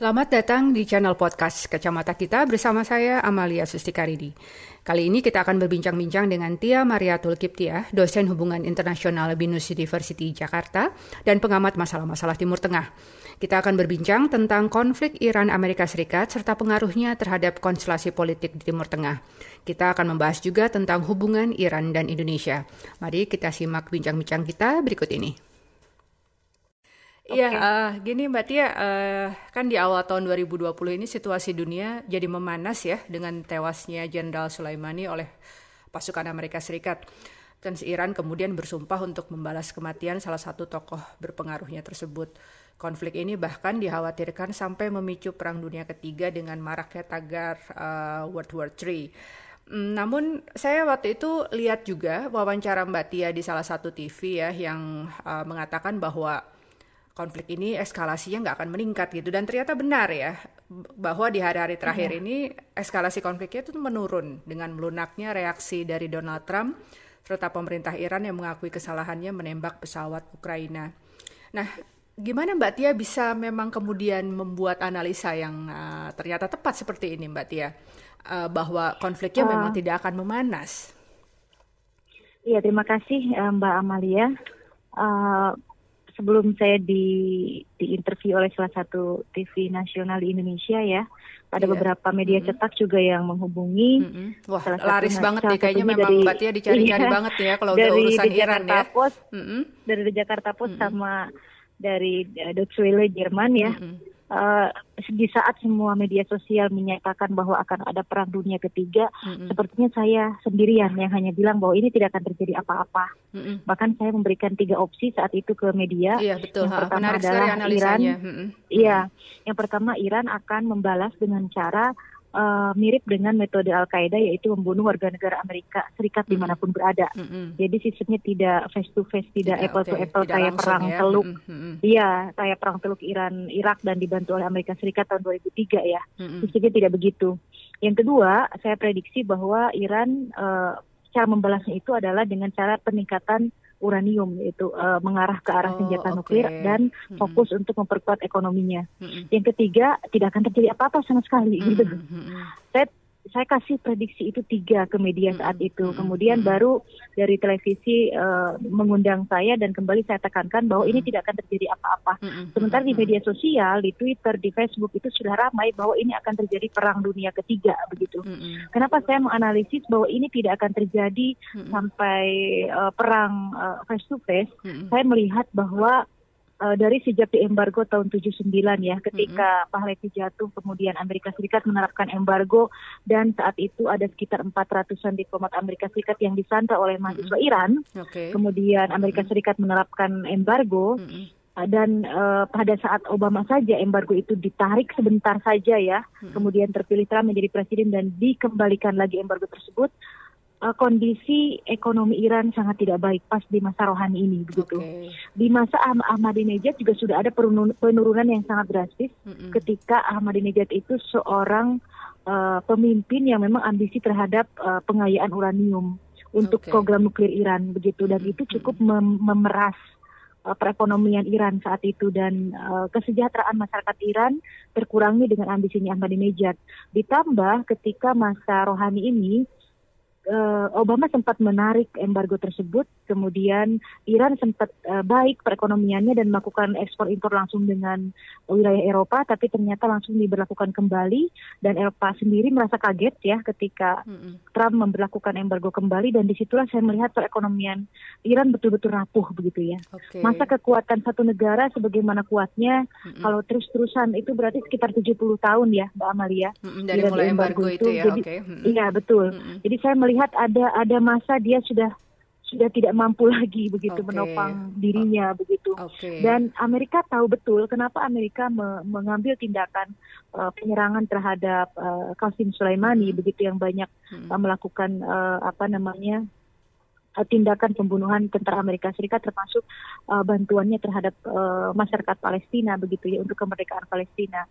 Selamat datang di channel podcast Kacamata Kita bersama saya Amalia Sustikaridi. Kali ini kita akan berbincang-bincang dengan Tia Mariatul Kiptia, dosen hubungan internasional Binus University Jakarta dan pengamat masalah-masalah Timur Tengah. Kita akan berbincang tentang konflik Iran-Amerika Serikat serta pengaruhnya terhadap konstelasi politik di Timur Tengah. Kita akan membahas juga tentang hubungan Iran dan Indonesia. Mari kita simak bincang-bincang kita berikut ini. Iya, okay. uh, gini Mbak Tia, uh, kan di awal tahun 2020 ini situasi dunia jadi memanas ya dengan tewasnya Jenderal Sulaimani oleh pasukan Amerika Serikat. Dan Iran kemudian bersumpah untuk membalas kematian salah satu tokoh berpengaruhnya tersebut. Konflik ini bahkan dikhawatirkan sampai memicu Perang Dunia Ketiga dengan maraknya tagar uh, World War III. Mm, namun saya waktu itu lihat juga wawancara Mbak Tia di salah satu TV ya yang uh, mengatakan bahwa konflik ini eskalasinya nggak akan meningkat gitu dan ternyata benar ya bahwa di hari-hari terakhir yeah. ini eskalasi konfliknya itu menurun dengan melunaknya reaksi dari Donald Trump serta pemerintah Iran yang mengakui kesalahannya menembak pesawat Ukraina. Nah, gimana Mbak Tia bisa memang kemudian membuat analisa yang uh, ternyata tepat seperti ini Mbak Tia uh, bahwa konfliknya uh, memang tidak akan memanas? Iya, terima kasih uh, Mbak Amalia. Uh, sebelum saya di di interview oleh salah satu TV nasional di Indonesia ya, ada yeah. beberapa media mm-hmm. cetak juga yang menghubungi. Mm-hmm. Wah, salah laris satu, banget nih kayaknya memang dari, Mbak Tia dicari-cari iya, banget ya kalau udah urusan di Iran Jakarta ya. Post, mm-hmm. Dari the Jakarta Post mm-hmm. sama dari uh, Deutsche Welle Jerman ya. Mm-hmm uh, di saat semua media sosial menyatakan bahwa akan ada perang dunia ketiga, mm-hmm. sepertinya saya sendirian yang hanya bilang bahwa ini tidak akan terjadi apa-apa. Mm-hmm. Bahkan saya memberikan tiga opsi saat itu ke media. Iya betul. Yang ha, pertama adalah Iran. Iya, mm-hmm. yang pertama Iran akan membalas dengan cara uh, mirip dengan metode Al Qaeda yaitu membunuh warga negara Amerika Serikat mm -hmm. di mana pun berada. Mm -hmm. Jadi sistemnya tidak face to face, tidak, tidak apple okay. to apple tidak kayak perang ya. teluk. Iya, mm -hmm. kayak perang teluk Iran Irak dan dibantu oleh Amerika Serikat tahun 2003 ya. Mm -hmm. Sistemnya tidak begitu. Yang kedua, saya prediksi bahwa Iran uh, cara membalasnya itu adalah dengan cara peningkatan uranium yaitu uh, mengarah ke arah oh, senjata okay. nuklir dan fokus untuk memperkuat ekonominya. Mm -hmm. Yang ketiga tidak akan terjadi apa-apa sama sekali mm -hmm. gitu. Saya saya kasih prediksi itu tiga ke media saat itu. Kemudian baru dari televisi uh, mengundang saya dan kembali saya tekankan bahwa ini tidak akan terjadi apa-apa. Sementara di media sosial, di Twitter, di Facebook itu sudah ramai bahwa ini akan terjadi perang dunia ketiga begitu. Kenapa saya menganalisis bahwa ini tidak akan terjadi sampai uh, perang uh, face to face? Saya melihat bahwa uh, dari sejak di embargo tahun 79 ya ketika mm-hmm. Pahlavi jatuh kemudian Amerika Serikat menerapkan embargo dan saat itu ada sekitar 400-an diplomat Amerika Serikat yang disandra oleh mahasiswa mm-hmm. Iran. Okay. Kemudian Amerika mm-hmm. Serikat menerapkan embargo mm-hmm dan uh, pada saat Obama saja embargo itu ditarik sebentar saja ya, hmm. kemudian terpilih Trump menjadi presiden dan dikembalikan lagi embargo tersebut, uh, kondisi ekonomi Iran sangat tidak baik pas di masa rohani ini begitu. Okay. Di masa ah Ahmadinejad juga sudah ada penurunan yang sangat drastis mm -hmm. ketika Ahmadinejad itu seorang uh, pemimpin yang memang ambisi terhadap uh, pengayaan uranium untuk okay. program nuklir Iran begitu dan mm -hmm. itu cukup mem memeras uh, perekonomian Iran saat itu dan uh, kesejahteraan masyarakat Iran terkurangi dengan ambisinya Ahmadinejad. Ditambah ketika masa rohani ini uh, Obama sempat menarik embargo tersebut, kemudian Iran sempat uh, baik perekonomiannya dan melakukan ekspor impor langsung dengan wilayah Eropa, tapi ternyata langsung diberlakukan kembali dan Eropa sendiri merasa kaget ya ketika mm-hmm. Trump memberlakukan embargo kembali dan di situlah saya melihat perekonomian Iran betul-betul rapuh begitu ya. Okay. Masa kekuatan satu negara sebagaimana kuatnya mm-hmm. kalau terus-terusan itu berarti sekitar 70 tahun ya Mbak Amalia. Mm-hmm. Dari mulai embargo, embargo itu, itu ya, jadi, okay. mm-hmm. Iya betul. Mm-hmm. Jadi saya melihat ada ada masa dia sudah sudah tidak mampu lagi begitu okay. menopang dirinya begitu okay. dan Amerika tahu betul kenapa Amerika me mengambil tindakan uh, penyerangan terhadap uh, Qasim Sulaimani hmm. begitu yang banyak hmm. uh, melakukan uh, apa namanya uh, tindakan pembunuhan tentara Amerika Serikat termasuk uh, bantuannya terhadap uh, masyarakat Palestina begitu ya untuk kemerdekaan Palestina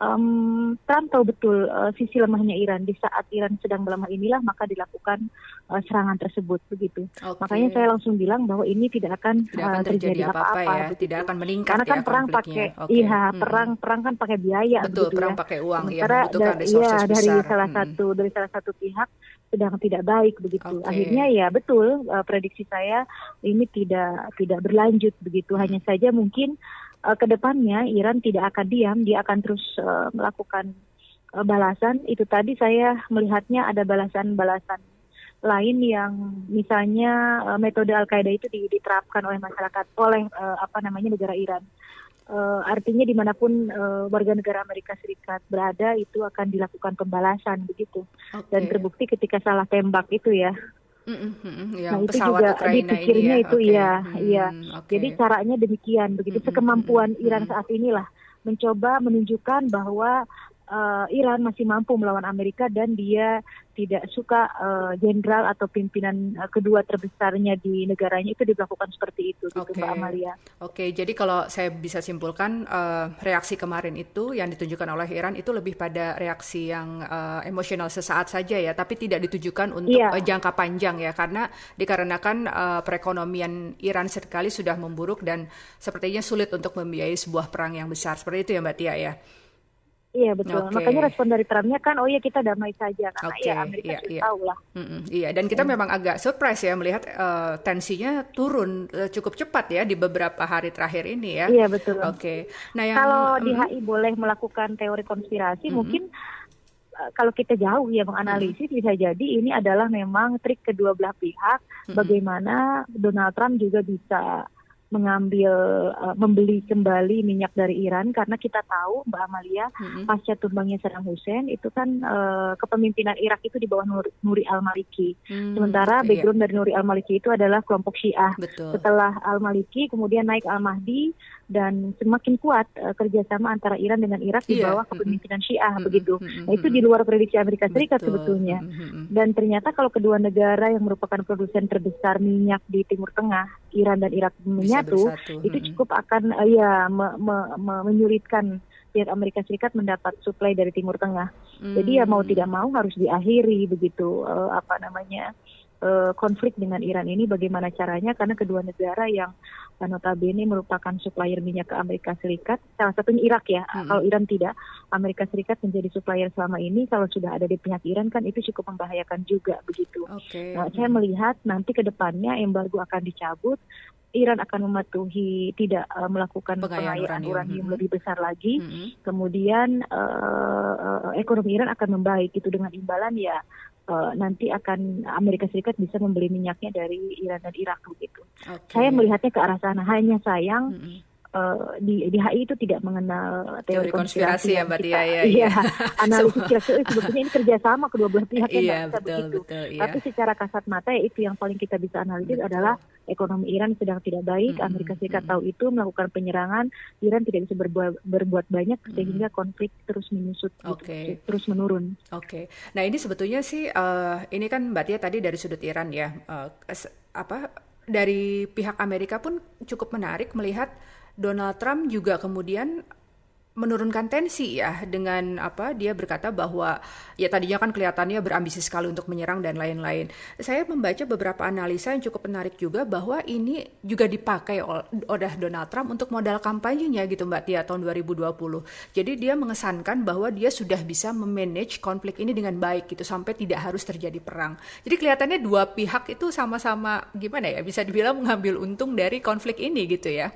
um, Trump tahu betul uh, sisi lemahnya Iran. Di saat Iran sedang melemah inilah maka dilakukan uh, serangan tersebut begitu. Okay. Makanya saya langsung bilang bahwa ini tidak akan, tidak akan uh, terjadi apa-apa ya, tidak akan meningkat Karena kan ya perang pakai okay. iya, hmm. perang perang kan pakai biaya Betul, begitu perang ya. pakai uang Sementara ya, da iya, dari salah hmm. satu dari salah satu pihak sedang tidak baik begitu. Okay. Akhirnya ya betul uh, prediksi saya ini tidak tidak berlanjut begitu. Hanya saja mungkin uh, ke depannya Iran tidak akan diam, dia akan terus uh, melakukan uh, balasan. Itu tadi saya melihatnya ada balasan-balasan lain yang misalnya uh, metode Al Qaeda itu diterapkan oleh masyarakat oleh uh, apa namanya negara Iran. Uh, artinya di mana pun uh, warga negara Amerika Serikat berada itu akan dilakukan pembalasan begitu okay. dan terbukti ketika salah tembak itu ya Mm-hmm, ya, nah itu juga dipikirnya ya. itu okay. ya, hmm, iya. Okay. Jadi caranya demikian, begitu mm-hmm, sekemampuan mm-hmm. Iran saat inilah mencoba menunjukkan bahwa uh, Iran masih mampu melawan Amerika dan dia tidak suka eh, jenderal uh, atau pimpinan uh, kedua terbesarnya di negaranya itu dilakukan seperti itu, okay. gitu Mbak Amalia. Oke, okay, jadi kalau saya bisa simpulkan uh, reaksi kemarin itu yang ditunjukkan oleh Iran itu lebih pada reaksi yang uh, emosional sesaat saja ya, tapi tidak ditujukan untuk yeah. jangka panjang ya, karena dikarenakan uh, perekonomian Iran sekali sudah memburuk dan sepertinya sulit untuk membiayai sebuah perang yang besar seperti itu ya Mbak Tia ya. Iya betul. Okay. Makanya respon dari Trumpnya kan, oh ya kita damai saja karena okay. ya Amerika iya, iya. tahu lah. Mm -mm, iya. Dan kita mm. memang agak surprise ya melihat uh, tensinya turun uh, cukup cepat ya di beberapa hari terakhir ini ya. Iya betul. Oke. Okay. Nah yang kalau mm, di HI boleh melakukan teori konspirasi, mm -hmm. mungkin uh, kalau kita jauh ya menganalisis mm. bisa jadi ini adalah memang trik kedua belah pihak. Mm. Bagaimana Donald Trump juga bisa mengambil uh, membeli kembali minyak dari Iran karena kita tahu Mbak Amalia mm-hmm. pasca tumbangnya Saddam Hussein itu kan uh, kepemimpinan Irak itu di bawah Nur, Nuri al-Maliki. Mm, Sementara background iya. dari Nuri al-Maliki itu adalah kelompok Syiah. Betul. Setelah al-Maliki kemudian naik al-Mahdi dan semakin kuat uh, kerjasama antara Iran dengan Irak di iya. bawah kepemimpinan Syiah mm-hmm. begitu. Mm-hmm. Nah itu di luar prediksi Amerika Serikat Betul. sebetulnya. Mm-hmm. Dan ternyata kalau kedua negara yang merupakan produsen terbesar minyak di Timur Tengah, Iran dan Irak menyatu, itu cukup akan uh, ya me, me, me, menyulitkan pihak Amerika Serikat mendapat suplai dari Timur Tengah. Mm-hmm. Jadi ya mau tidak mau harus diakhiri begitu uh, apa namanya uh, konflik dengan Iran ini bagaimana caranya karena kedua negara yang notabene merupakan supplier minyak ke Amerika Serikat salah satunya Irak ya hmm. kalau Iran tidak Amerika Serikat menjadi supplier selama ini kalau sudah ada di pihak Iran kan itu cukup membahayakan juga begitu. Okay. Nah, saya melihat nanti ke depannya embargo akan dicabut Iran akan mematuhi tidak uh, melakukan pengayaan uranium, uranium hmm. lebih besar lagi, hmm. kemudian uh, uh, ekonomi Iran akan membaik itu dengan imbalan ya uh, nanti akan Amerika Serikat bisa membeli minyaknya dari Iran dan Irak begitu. Okay. Saya melihatnya ke arah sana. Hanya sayang mm -hmm. Uh, di di HI itu tidak mengenal teori, teori konspirasi, konspirasi ya Mbak Tia ya. Iya, iya. analisis kira-kira sebetulnya ini kerjasama kedua belah pihak yang iya, betul, begitu. Betul, iya. Tapi secara kasat mata ya itu yang paling kita bisa analisis betul. adalah ekonomi Iran sedang tidak baik, mm -hmm. Amerika Serikat mm -hmm. tahu itu melakukan penyerangan, Iran tidak bisa berbuat, berbuat banyak mm -hmm. sehingga konflik terus menyusut, okay. gitu, terus menurun. Oke, okay. nah ini sebetulnya sih uh, ini kan Mbak Tia tadi dari sudut Iran ya, uh, apa dari pihak Amerika pun cukup menarik melihat Donald Trump juga kemudian menurunkan tensi ya dengan apa dia berkata bahwa ya tadinya kan kelihatannya berambisi sekali untuk menyerang dan lain-lain. Saya membaca beberapa analisa yang cukup menarik juga bahwa ini juga dipakai oleh Donald Trump untuk modal kampanyenya gitu Mbak Tia tahun 2020. Jadi dia mengesankan bahwa dia sudah bisa memanage konflik ini dengan baik gitu sampai tidak harus terjadi perang. Jadi kelihatannya dua pihak itu sama-sama gimana ya bisa dibilang mengambil untung dari konflik ini gitu ya.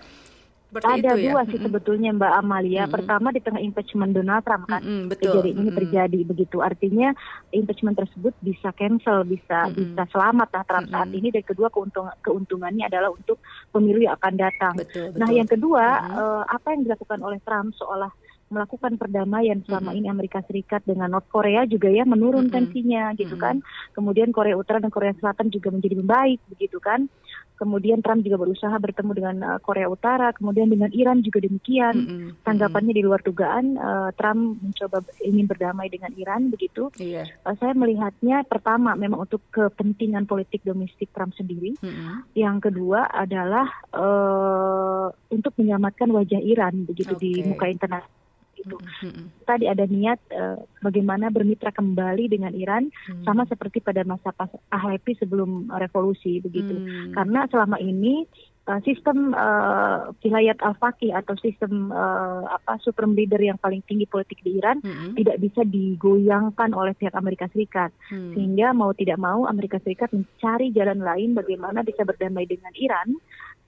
Seperti ada itu ya? dua sih sebetulnya Mbak Amalia. Mm-hmm. Pertama di tengah impeachment Donald Trump kan mm-hmm, betul. kejadian ini mm-hmm. terjadi begitu. Artinya impeachment tersebut bisa cancel, bisa mm-hmm. bisa selamat lah Trump mm-hmm. saat ini. Dan kedua keuntung, keuntungannya adalah untuk pemilu yang akan datang. Betul, nah yang kedua mm-hmm. uh, apa yang dilakukan oleh Trump seolah melakukan perdamaian selama mm-hmm. ini Amerika Serikat dengan North Korea juga ya menurun mm-hmm. tensinya gitu mm-hmm. kan. Kemudian Korea Utara dan Korea Selatan juga menjadi membaik begitu kan. Kemudian Trump juga berusaha bertemu dengan uh, Korea Utara, kemudian dengan Iran juga demikian. Mm -hmm. Tanggapannya di luar dugaan, uh, Trump mencoba ingin berdamai dengan Iran begitu. Yeah. Uh, saya melihatnya pertama memang untuk kepentingan politik domestik Trump sendiri. Mm -hmm. Yang kedua adalah uh, untuk menyelamatkan wajah Iran begitu okay. di muka internasional begitu. Mm-hmm. Tadi ada niat uh, bagaimana bermitra kembali dengan Iran mm-hmm. sama seperti pada masa pas Ahlepi sebelum revolusi begitu. Mm-hmm. Karena selama ini uh, sistem uh, wilayah al-faqih atau sistem uh, apa supreme leader yang paling tinggi politik di Iran mm-hmm. tidak bisa digoyangkan oleh pihak Amerika Serikat mm. sehingga mau tidak mau Amerika Serikat mencari jalan lain bagaimana bisa berdamai dengan Iran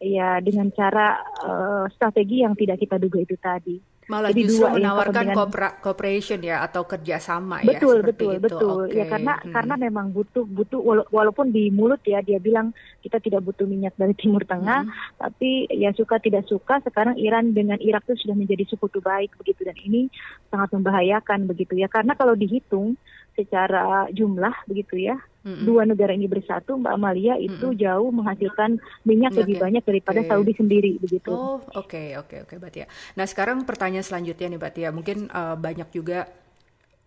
ya dengan cara uh, strategi yang tidak kita duga itu tadi. Malah Jadi justru dua menawarkan kepentingan... cooperation ya atau kerjasama betul, ya. Betul betul itu. betul okay. ya karena hmm. karena memang butuh butuh walaupun di mulut ya dia bilang kita tidak butuh minyak dari Timur Tengah hmm. tapi ya suka tidak suka sekarang Iran dengan Irak itu sudah menjadi sekutu baik begitu dan ini sangat membahayakan begitu ya karena kalau dihitung secara jumlah begitu ya Mm-hmm. Dua negara ini bersatu, Mbak Amalia itu mm-hmm. jauh menghasilkan minyak lebih ya. banyak daripada okay. Saudi sendiri, begitu. Oh, oke, okay, oke, okay, oke, okay, Mbak Tia. Nah, sekarang pertanyaan selanjutnya nih, Mbak Tia. Mungkin uh, banyak juga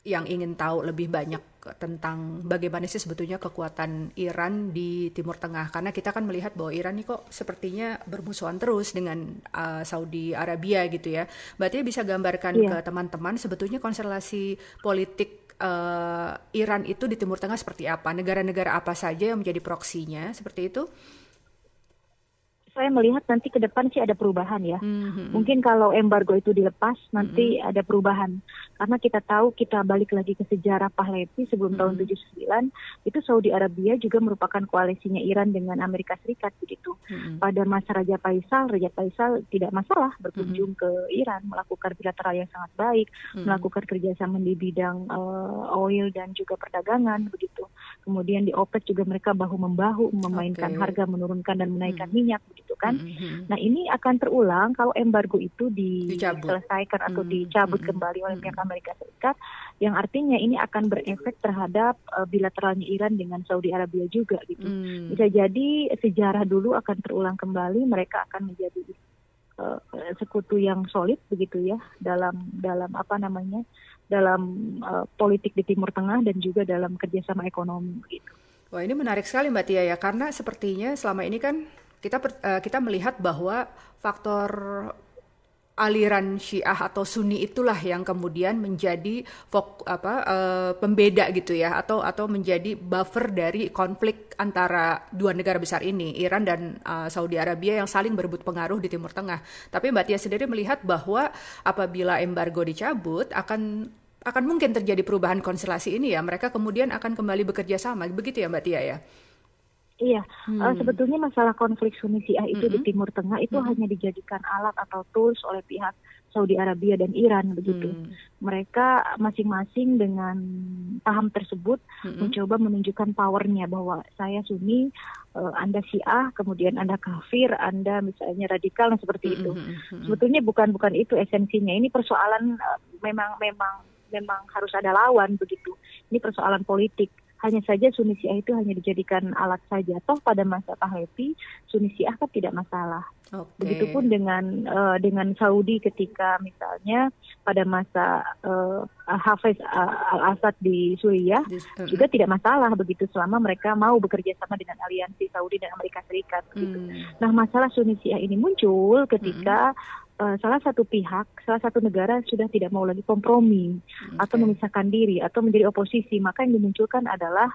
yang ingin tahu lebih banyak tentang bagaimana sih sebetulnya kekuatan Iran di Timur Tengah karena kita kan melihat bahwa Iran ini kok sepertinya bermusuhan terus dengan uh, Saudi Arabia gitu ya. Berarti bisa gambarkan yeah. ke teman-teman sebetulnya konstelasi politik uh, Iran itu di Timur Tengah seperti apa? Negara-negara apa saja yang menjadi proksinya seperti itu? Saya melihat nanti ke depan sih ada perubahan ya. Mm-hmm. Mungkin kalau embargo itu dilepas nanti mm-hmm. ada perubahan. Karena kita tahu kita balik lagi ke sejarah Pahlavi sebelum mm-hmm. tahun 79 itu Saudi Arabia juga merupakan koalisinya Iran dengan Amerika Serikat begitu. Mm-hmm. Pada masa Raja Faisal, Raja Faisal tidak masalah berkunjung mm-hmm. ke Iran melakukan bilateral yang sangat baik, mm-hmm. melakukan kerjasama di bidang uh, oil dan juga perdagangan begitu. Kemudian di OPEC juga mereka bahu membahu memainkan okay. harga menurunkan dan menaikkan mm-hmm. minyak begitu gitu kan. Mm-hmm. Nah ini akan terulang kalau embargo itu diselesaikan atau mm-hmm. dicabut mm-hmm. kembali oleh pihak Amerika Serikat, yang artinya ini akan berefek terhadap uh, bilateralnya Iran dengan Saudi Arabia juga gitu. Mm. Bisa jadi sejarah dulu akan terulang kembali, mereka akan menjadi uh, sekutu yang solid begitu ya dalam dalam apa namanya dalam uh, politik di Timur Tengah dan juga dalam kerjasama ekonomi gitu. Wah ini menarik sekali Mbak Tia ya karena sepertinya selama ini kan kita uh, kita melihat bahwa faktor aliran Syiah atau Sunni itulah yang kemudian menjadi fok, apa uh, pembeda gitu ya atau atau menjadi buffer dari konflik antara dua negara besar ini Iran dan uh, Saudi Arabia yang saling berebut pengaruh di Timur Tengah. Tapi Mbak Tia sendiri melihat bahwa apabila embargo dicabut akan akan mungkin terjadi perubahan konstelasi ini ya mereka kemudian akan kembali bekerja sama begitu ya Mbak Tia ya. Iya, hmm. uh, sebetulnya masalah konflik Sunni Syiah itu hmm. di Timur Tengah itu hmm. hanya dijadikan alat atau tools oleh pihak Saudi Arabia dan Iran begitu. Hmm. Mereka masing-masing dengan paham tersebut hmm. mencoba menunjukkan powernya bahwa saya Sunni, uh, Anda Syiah, kemudian Anda kafir, Anda misalnya radikal dan seperti hmm. itu. Hmm. Sebetulnya bukan bukan itu esensinya. Ini persoalan uh, memang memang memang harus ada lawan begitu. Ini persoalan politik hanya saja Sunni Syiah itu hanya dijadikan alat saja. Toh pada masa Pahlavi Sunni Syiah kan tidak masalah. Okay. Begitupun dengan uh, dengan Saudi ketika misalnya pada masa uh, Hafiz al Assad di Suriah uh, juga tidak masalah begitu selama mereka mau bekerja sama dengan aliansi Saudi dan Amerika Serikat. Begitu. Hmm. Nah masalah Sunni Syiah ini muncul ketika hmm uh, salah satu pihak, salah satu negara sudah tidak mau lagi kompromi okay. atau memisahkan diri atau menjadi oposisi, maka yang dimunculkan adalah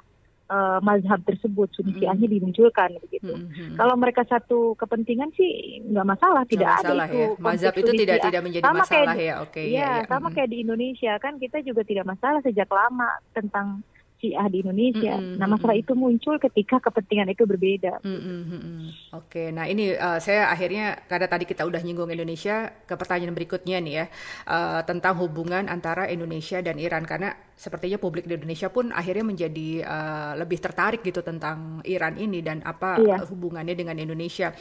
uh, mazhab tersebut, sunisiahnya mm. dimunculkan begitu. Mm -hmm. Kalau mereka satu kepentingan sih nggak masalah, tidak masalah, ada itu. Ya. Mazhab itu tidak tidak menjadi sama masalah kayak, ya, oke. Okay, ya, ya, ya, sama mm. kayak di Indonesia kan kita juga tidak masalah sejak lama tentang Syiah di Indonesia. Mm -hmm. Nah, masalah itu muncul ketika kepentingan itu berbeda. Mm -hmm. Oke, nah ini uh, saya akhirnya karena tadi kita udah nyinggung Indonesia ke pertanyaan berikutnya nih ya uh, tentang hubungan antara Indonesia dan Iran karena sepertinya publik di Indonesia pun akhirnya menjadi uh, lebih tertarik gitu tentang Iran ini dan apa iya. hubungannya dengan Indonesia.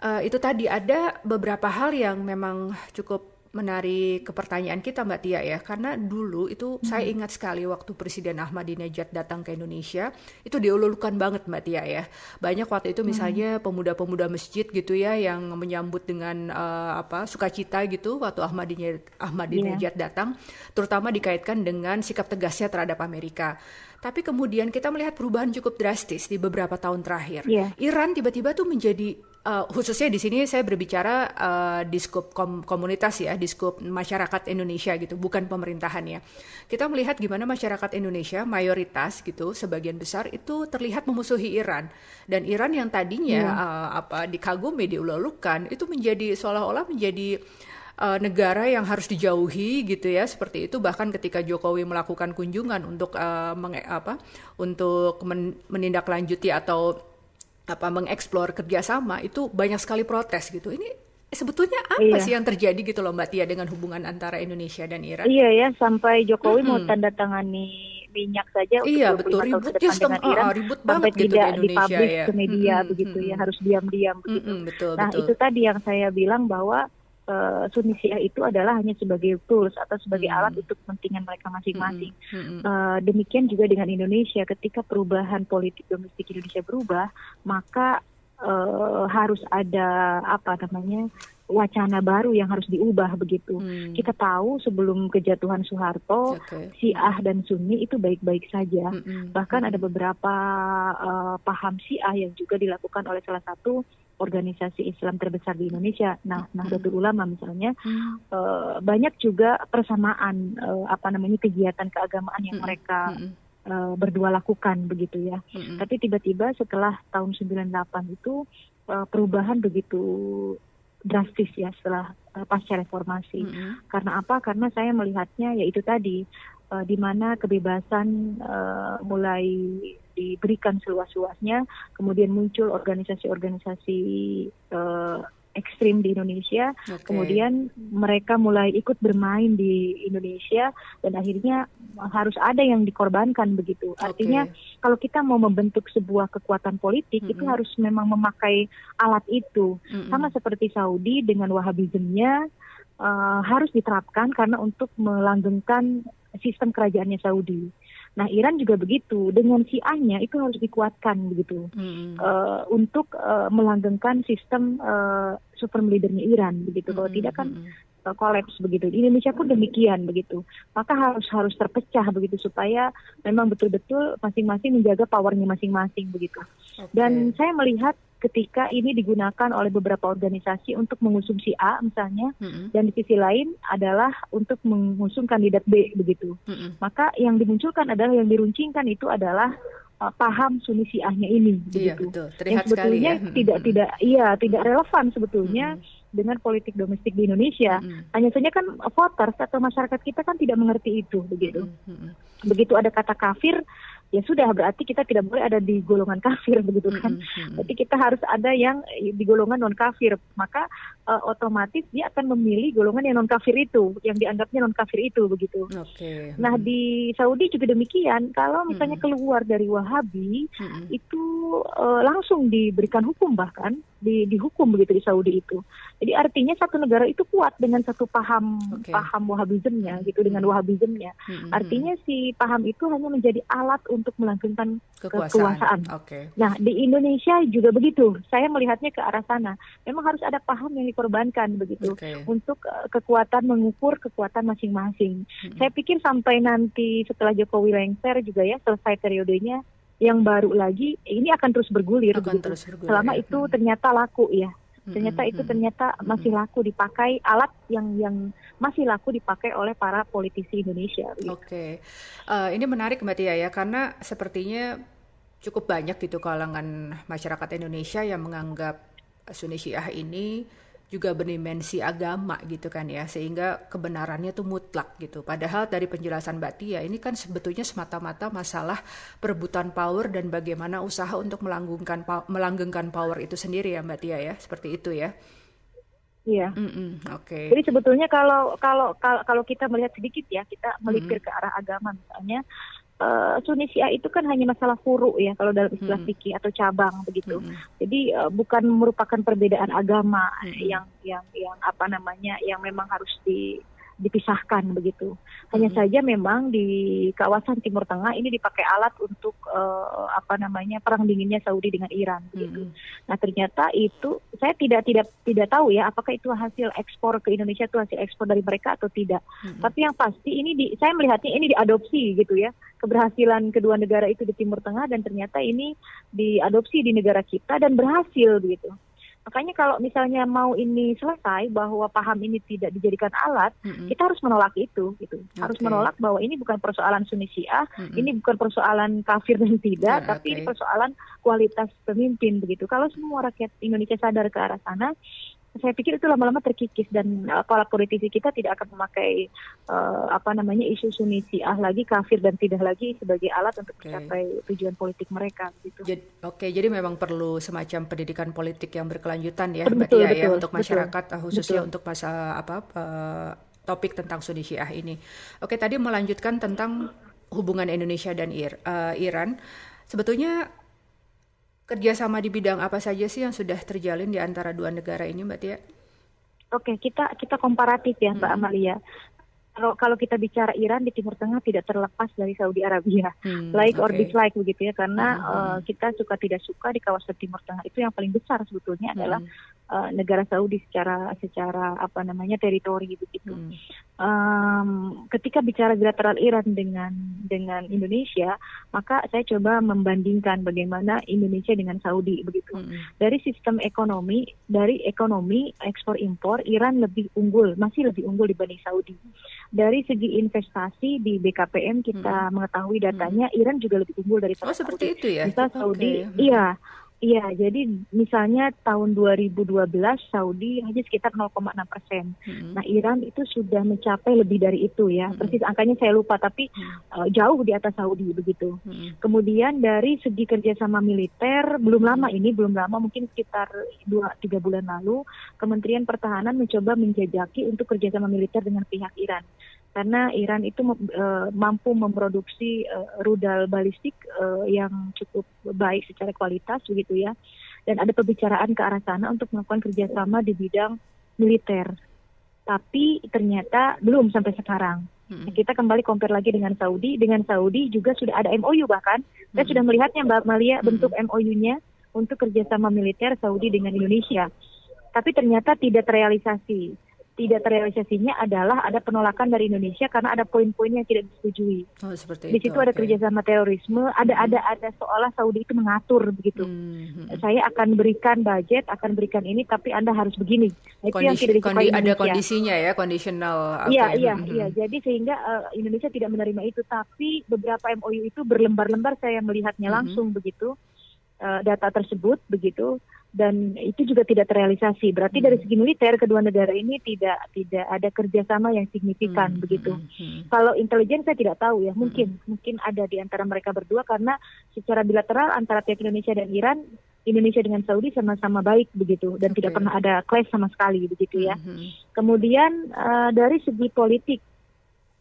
Uh, itu tadi ada beberapa hal yang memang cukup menarik ke pertanyaan kita Mbak Tia ya karena dulu itu hmm. saya ingat sekali waktu Presiden Ahmadinejad datang ke Indonesia itu diululkan banget Mbak Tia ya banyak waktu itu misalnya hmm. pemuda-pemuda masjid gitu ya yang menyambut dengan uh, apa sukacita gitu waktu Ahmadinejad Ahmadinejad yeah. datang terutama dikaitkan dengan sikap tegasnya terhadap Amerika tapi kemudian kita melihat perubahan cukup drastis di beberapa tahun terakhir. Yeah. Iran tiba-tiba tuh menjadi uh, khususnya di sini saya berbicara uh, di skop kom komunitas ya, di skop masyarakat Indonesia gitu, bukan pemerintahan ya. Kita melihat gimana masyarakat Indonesia mayoritas gitu, sebagian besar itu terlihat memusuhi Iran dan Iran yang tadinya hmm. uh, apa dikagumi diululukan itu menjadi seolah-olah menjadi uh, negara yang harus dijauhi gitu ya seperti itu bahkan ketika Jokowi melakukan kunjungan untuk uh, meng, apa untuk men, menindaklanjuti atau apa mengeksplor kerjasama itu banyak sekali protes gitu. Ini sebetulnya apa iya. sih yang terjadi gitu loh Mbak Tia dengan hubungan antara Indonesia dan Iran? Iya ya sampai Jokowi hmm. mau tanda tangani minyak saja iya, untuk betul. ribut tahun ke depan dengan Iran uh, ribut sampai gitu tidak dipublish ya. ke media hmm, begitu hmm, ya harus diam-diam begitu. Hmm, betul, nah betul. itu tadi yang saya bilang bahwa uh, Sunni Syiah itu adalah hanya sebagai tools atau sebagai hmm. alat untuk kepentingan mereka masing-masing. Hmm. Hmm. Uh, demikian juga dengan Indonesia, ketika perubahan politik domestik Indonesia berubah, maka uh, harus ada apa namanya wacana baru yang harus diubah begitu. Hmm. Kita tahu sebelum kejatuhan Soeharto, okay. Syiah dan Sunni itu baik-baik saja. Hmm. hmm Bahkan hmm. ada beberapa uh, paham Syiah yang juga dilakukan oleh salah satu organisasi Islam terbesar di Indonesia. Nah, hmm. Nahdlatul Ulama misalnya hmm. uh, banyak juga persamaan uh, apa namanya kegiatan keagamaan yang hmm. mereka hmm. Uh, berdua lakukan begitu ya. Hmm. Tapi tiba-tiba setelah tahun 98 itu uh, perubahan begitu drastis ya setelah uh, pasca reformasi. Hmm. Karena apa? Karena saya melihatnya yaitu tadi uh, di mana kebebasan uh, mulai diberikan seluas-luasnya, kemudian muncul organisasi-organisasi uh, ekstrim di Indonesia, okay. kemudian mereka mulai ikut bermain di Indonesia dan akhirnya harus ada yang dikorbankan begitu. Okay. Artinya kalau kita mau membentuk sebuah kekuatan politik mm -hmm. itu harus memang memakai alat itu, mm -hmm. sama seperti Saudi dengan Wahabismnya uh, harus diterapkan karena untuk melanggengkan sistem kerajaannya Saudi. Nah Iran juga begitu dengan Syiahnya itu harus dikuatkan begitu hmm. uh, untuk uh, melanggengkan sistem uh, super leadernya Iran begitu. Kalau hmm. tidak kan uh, kolaps begitu. Di Indonesia pun demikian begitu. Maka harus harus terpecah begitu supaya memang betul-betul masing-masing menjaga powernya masing-masing begitu. Okay. Dan saya melihat ketika ini digunakan oleh beberapa organisasi untuk mengusung si A misalnya mm-hmm. dan di sisi lain adalah untuk mengusung kandidat B begitu. Mm-hmm. Maka yang dimunculkan adalah yang diruncingkan itu adalah uh, paham Sunni Syiahnya ini iya, begitu. Betul. Terlihat yang sebetulnya ya. tidak tidak iya tidak relevan sebetulnya mm-hmm. dengan politik domestik di Indonesia. Mm-hmm. Hanya saja kan voters atau masyarakat kita kan tidak mengerti itu begitu. Mm-hmm. Begitu ada kata kafir ya sudah berarti kita tidak boleh ada di golongan kafir begitu kan. Mm-hmm. Berarti kita harus ada yang di golongan non kafir. Maka uh, otomatis dia akan memilih golongan yang non kafir itu, yang dianggapnya non kafir itu begitu. Okay. Nah di Saudi juga demikian. Kalau misalnya mm-hmm. keluar dari Wahabi mm-hmm. itu uh, langsung diberikan hukum bahkan di, dihukum begitu di Saudi itu. Jadi artinya satu negara itu kuat dengan satu paham okay. paham Wahabismnya gitu dengan Wahabismnya. Hmm, artinya si paham itu hanya menjadi alat untuk melanggengkan kekuasaan. kekuasaan. Okay. Nah di Indonesia juga begitu. Saya melihatnya ke arah sana. Memang harus ada paham yang dikorbankan begitu okay. untuk uh, kekuatan mengukur kekuatan masing-masing. Hmm. Saya pikir sampai nanti setelah Jokowi lengser juga ya selesai periodenya yang baru lagi ini akan terus bergulir akan terus bergulir, selama ya. itu hmm. ternyata laku ya ternyata itu ternyata masih laku dipakai alat yang yang masih laku dipakai oleh para politisi Indonesia. Gitu. Oke, okay. uh, ini menarik Mbak Tia ya karena sepertinya cukup banyak gitu kalangan masyarakat Indonesia yang menganggap Sunni Syiah ini juga berdimensi agama gitu kan ya sehingga kebenarannya tuh mutlak gitu padahal dari penjelasan Mbak Tia ini kan sebetulnya semata-mata masalah perebutan power dan bagaimana usaha untuk melanggengkan melanggengkan power itu sendiri ya Mbak Tia ya seperti itu ya Iya. Mm -mm, Oke. Okay. Jadi sebetulnya kalau kalau kalau kita melihat sedikit ya, kita melipir mm -hmm. ke arah agama misalnya, uh, Tunisia itu kan hanya masalah furu ya kalau dalam istilah hmm. fikih atau cabang begitu. Hmm. Jadi uh, bukan merupakan perbedaan agama hmm. yang yang yang apa namanya yang memang harus di dipisahkan begitu. Hanya hmm. saja memang di kawasan Timur Tengah ini dipakai alat untuk uh, apa namanya perang dinginnya Saudi dengan Iran begitu. Hmm. Nah ternyata itu saya tidak tidak tidak tahu ya apakah itu hasil ekspor ke Indonesia itu hasil ekspor dari mereka atau tidak. Hmm. Tapi yang pasti ini di, saya melihatnya ini diadopsi gitu ya keberhasilan kedua negara itu di Timur Tengah dan ternyata ini diadopsi di negara kita dan berhasil begitu. Makanya kalau misalnya mau ini selesai bahwa paham ini tidak dijadikan alat, mm-hmm. kita harus menolak itu gitu. Okay. Harus menolak bahwa ini bukan persoalan Sunni Syiah, mm-hmm. ini bukan persoalan kafir dan tidak, yeah, tapi okay. ini persoalan kualitas pemimpin begitu. Kalau semua rakyat Indonesia sadar ke arah sana, saya pikir itu lama-lama terkikis dan uh, para politisi kita tidak akan memakai uh, apa namanya isu Sunni Syiah lagi kafir dan tidak lagi sebagai alat untuk okay. mencapai tujuan politik mereka gitu. Oke, okay, jadi memang perlu semacam pendidikan politik yang berkelanjutan ya, Mbak Tia ya untuk masyarakat betul, khususnya betul. untuk masa apa uh, topik tentang Sunni Syiah ini. Oke, tadi melanjutkan tentang hubungan Indonesia dan Ir, uh, Iran. Sebetulnya kerjasama di bidang apa saja sih yang sudah terjalin di antara dua negara ini, Mbak Tia? Oke, kita kita komparatif ya, Mbak hmm. Amalia. Kalau kalau kita bicara Iran di Timur Tengah tidak terlepas dari Saudi Arabia, hmm, like okay. or dislike begitu ya, karena hmm. uh, kita suka tidak suka di kawasan Timur Tengah itu yang paling besar sebetulnya hmm. adalah uh, negara Saudi secara secara apa namanya teritori begitu. Hmm. Um, ketika bicara bilateral Iran dengan dengan Indonesia, maka saya coba membandingkan bagaimana Indonesia dengan Saudi begitu. Hmm. Dari sistem ekonomi, dari ekonomi ekspor impor Iran lebih unggul, masih lebih unggul dibanding Saudi. Dari segi investasi di BKPM kita hmm. mengetahui datanya hmm. Iran juga lebih unggul dari Saudi. Oh seperti itu ya? Misal Saudi, okay. iya Iya, jadi misalnya tahun 2012 Saudi hanya sekitar 0,6 persen. Hmm. Nah Iran itu sudah mencapai lebih dari itu ya. Hmm. Persis angkanya saya lupa, tapi hmm. uh, jauh di atas Saudi begitu. Hmm. Kemudian dari segi kerjasama militer belum lama ini belum lama mungkin sekitar dua tiga bulan lalu Kementerian Pertahanan mencoba menjajaki untuk kerjasama militer dengan pihak Iran karena Iran itu uh, mampu memproduksi uh, rudal balistik uh, yang cukup baik secara kualitas begitu ya. Dan ada pembicaraan ke arah sana untuk melakukan kerjasama di bidang militer. Tapi ternyata belum sampai sekarang. Hmm. kita kembali compare lagi dengan Saudi. Dengan Saudi juga sudah ada MOU bahkan. Hmm. saya sudah melihatnya Mbak Malia hmm. bentuk MOU-nya untuk kerjasama militer Saudi dengan Indonesia. Tapi ternyata tidak terrealisasi tidak terrealisasinya adalah ada penolakan dari Indonesia karena ada poin-poin yang tidak disetujui. Oh, seperti Di situ itu, ada okay. kerjasama terorisme, ada hmm. ada ada seolah Saudi itu mengatur begitu. Hmm. Saya akan berikan budget, akan berikan ini, tapi anda harus begini. Nah, itu Kondisi, yang tidak disukai kondi, Ada kondisinya ya, kondisional. Iya iya hmm. iya. Jadi sehingga uh, Indonesia tidak menerima itu, tapi beberapa MOU itu berlembar-lembar saya melihatnya hmm. langsung begitu uh, data tersebut begitu dan itu juga tidak terrealisasi. Berarti hmm. dari segi militer kedua negara ini tidak tidak ada kerjasama yang signifikan hmm. begitu. Hmm. hmm. Kalau intelijen saya tidak tahu ya, mungkin hmm. mungkin ada di antara mereka berdua karena secara bilateral antara pihak Indonesia dan Iran, Indonesia dengan Saudi sama-sama baik begitu dan okay. tidak pernah ada clash sama sekali begitu ya. Hmm. Kemudian uh, dari segi politik,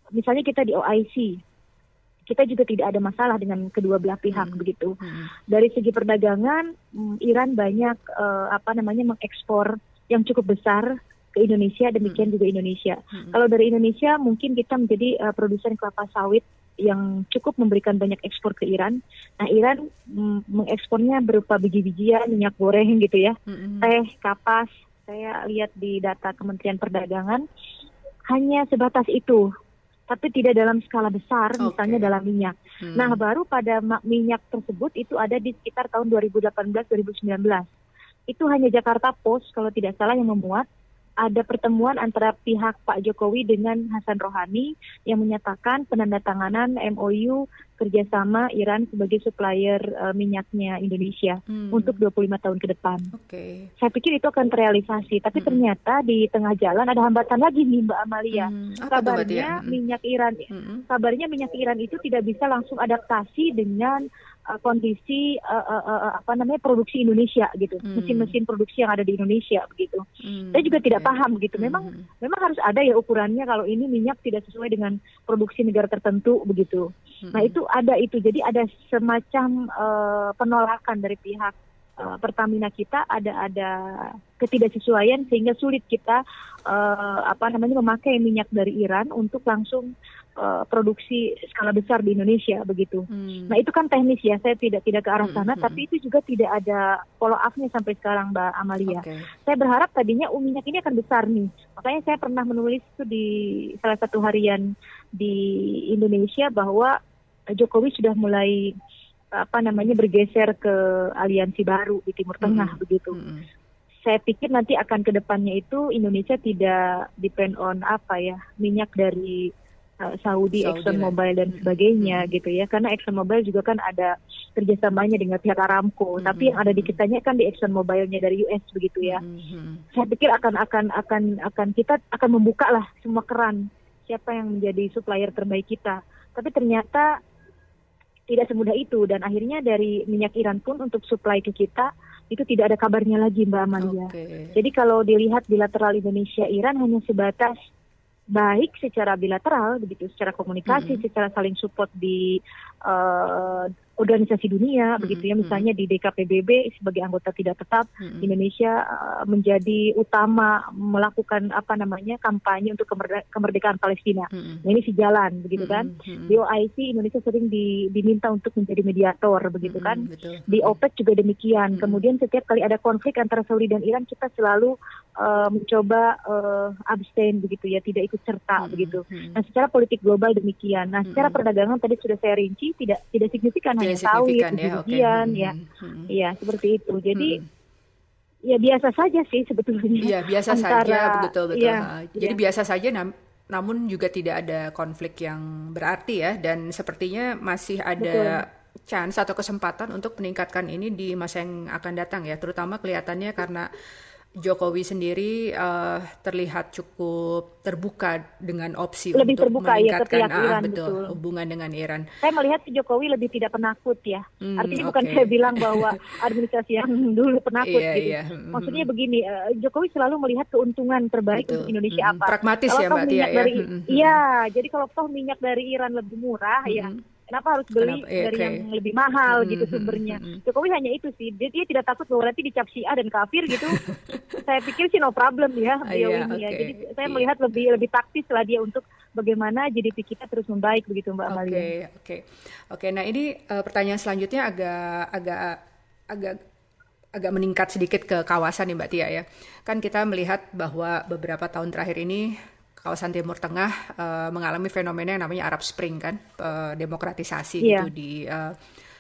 misalnya kita di OIC kita juga tidak ada masalah dengan kedua belah pihak hmm. begitu. Hmm. Dari segi perdagangan, mm, Iran banyak uh, apa namanya mengekspor yang cukup besar ke Indonesia, demikian hmm. juga Indonesia. Hmm. Kalau dari Indonesia mungkin kita menjadi uh, produsen kelapa sawit yang cukup memberikan banyak ekspor ke Iran. Nah, Iran mm, mengekspornya berupa biji-bijian, minyak goreng gitu ya, hmm. teh, kapas. Saya lihat di data Kementerian Perdagangan hanya sebatas itu tapi tidak dalam skala besar, okay. misalnya dalam minyak. Hmm. Nah, baru pada minyak tersebut itu ada di sekitar tahun 2018-2019. Itu hanya Jakarta Post kalau tidak salah yang memuat ada pertemuan antara pihak Pak Jokowi dengan Hasan Rohani yang menyatakan penandatanganan MOU kerjasama Iran sebagai supplier uh, minyaknya Indonesia hmm. untuk 25 tahun ke depan. Okay. Saya pikir itu akan terrealisasi, tapi hmm. ternyata di tengah jalan ada hambatan lagi nih Mbak Amalia. Hmm. Kabarnya hmm. minyak Iran, hmm. kabarnya minyak Iran itu tidak bisa langsung adaptasi dengan uh, kondisi uh, uh, uh, apa namanya produksi Indonesia gitu hmm. mesin-mesin hmm. produksi yang ada di Indonesia begitu hmm. saya juga tidak paham gitu memang hmm. memang harus ada ya ukurannya kalau ini minyak tidak sesuai dengan produksi negara tertentu begitu hmm. nah itu ada itu jadi ada semacam uh, penolakan dari pihak uh, Pertamina kita ada ada ketidaksesuaian sehingga sulit kita uh, apa namanya memakai minyak dari Iran untuk langsung uh, produksi skala besar di Indonesia begitu. Hmm. Nah itu kan teknis ya, saya tidak tidak ke arah hmm, sana, hmm. tapi itu juga tidak ada follow up-nya sampai sekarang Mbak Amalia. Okay. Saya berharap tadinya uh, minyak ini akan besar nih, makanya saya pernah menulis itu di salah satu harian di Indonesia bahwa Jokowi sudah mulai apa namanya bergeser ke aliansi baru di Timur Tengah hmm. begitu. Hmm saya pikir nanti akan ke depannya itu Indonesia tidak depend on apa ya minyak dari uh, Saudi, Saudi, Exxon Mobil dan sebagainya hmm. gitu ya karena Exxon Mobil juga kan ada kerjasamanya dengan pihak Aramco hmm. tapi yang ada di kitanya kan di Exxon Mobilnya dari US begitu ya hmm. saya pikir akan akan akan akan kita akan membuka lah semua keran siapa yang menjadi supplier terbaik kita tapi ternyata tidak semudah itu dan akhirnya dari minyak Iran pun untuk supply ke kita itu tidak ada kabarnya lagi Mbak Amalia. Okay. Jadi kalau dilihat bilateral Indonesia Iran hanya sebatas baik secara bilateral begitu secara komunikasi, mm -hmm. secara saling support di uh, organisasi dunia mm-hmm. begitu ya misalnya di DKPBB sebagai anggota tidak tetap mm-hmm. Indonesia uh, menjadi utama melakukan apa namanya kampanye untuk kemerde- kemerdekaan Palestina. Mm-hmm. Nah, ini sejalan begitu kan. Mm-hmm. Di OIC Indonesia sering di, diminta untuk menjadi mediator begitu mm-hmm. kan. Betul. Di OPEC juga demikian. Mm-hmm. Kemudian setiap kali ada konflik antara Saudi dan Iran kita selalu uh, mencoba uh, abstain begitu ya, tidak ikut serta mm-hmm. begitu. Nah, secara politik global demikian. Nah, secara mm-hmm. perdagangan tadi sudah saya rinci tidak tidak signifikan hanya sawit, ya, okay. ya, hmm. ya seperti itu. Jadi hmm. ya biasa saja sih sebetulnya. Iya biasa antara, saja, betul betul. Ya, Jadi ya. biasa saja, nam namun juga tidak ada konflik yang berarti ya, dan sepertinya masih ada. Betul chance atau kesempatan untuk meningkatkan ini di masa yang akan datang ya terutama kelihatannya karena Jokowi sendiri uh, terlihat cukup terbuka dengan opsi lebih untuk terbuka, ya, meningkatkan ya, Iran, ah, betul, betul hubungan dengan Iran. Saya melihat Jokowi lebih tidak penakut ya. Hmm, Artinya okay. bukan saya bilang bahwa administrasi yang dulu penakut yeah, gitu. Yeah. Hmm. Maksudnya begini, uh, Jokowi selalu melihat keuntungan terbaik betul. untuk Indonesia hmm. apa. Pragmatis kalau ya Mbak Tia ya. Hmm, iya, jadi kalau toh minyak dari Iran lebih murah ya hmm. ya kenapa harus beli kenapa? Eh, dari okay. yang lebih mahal hmm, gitu sumbernya. Hmm, Jokowi hanya itu sih. Dia, dia tidak takut bahwa nanti dicap A dan kafir gitu. saya pikir sih no problem ya beliau yeah, ini okay. ya. Jadi saya yeah. melihat lebih lebih taktis lah dia untuk bagaimana GDP kita terus membaik begitu Mbak Amalia. Oke, okay, oke. Okay. Oke, nah ini uh, pertanyaan selanjutnya agak agak agak agak meningkat sedikit ke kawasan nih Mbak Tia ya. Kan kita melihat bahwa beberapa tahun terakhir ini kawasan Timur Tengah uh, mengalami fenomena yang namanya Arab Spring kan, uh, demokratisasi yeah. gitu di uh,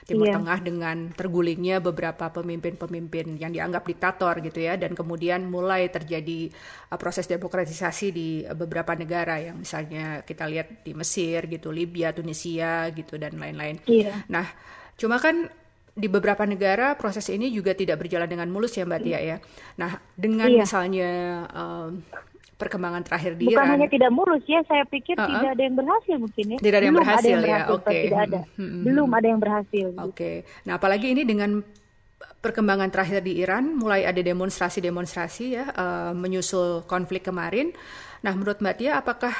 Timur yeah. Tengah dengan tergulingnya beberapa pemimpin-pemimpin yang dianggap diktator gitu ya dan kemudian mulai terjadi uh, proses demokratisasi di uh, beberapa negara yang misalnya kita lihat di Mesir gitu, Libya, Tunisia gitu dan lain-lain. Yeah. Nah, cuma kan di beberapa negara proses ini juga tidak berjalan dengan mulus ya Mbak Tia ya. Nah, dengan iya. misalnya um, perkembangan terakhir di Bukan Iran. hanya tidak mulus ya, saya pikir uh -uh. tidak ada yang berhasil mungkin ya. Tidak ada yang Belum berhasil, ada yang berhasil ya, oke. Okay. Tidak ada. Hmm, hmm. Belum ada yang berhasil. Oke. Okay. Nah, apalagi ini dengan perkembangan terakhir di Iran, mulai ada demonstrasi-demonstrasi ya uh, menyusul konflik kemarin. Nah, menurut Mbak Tia, apakah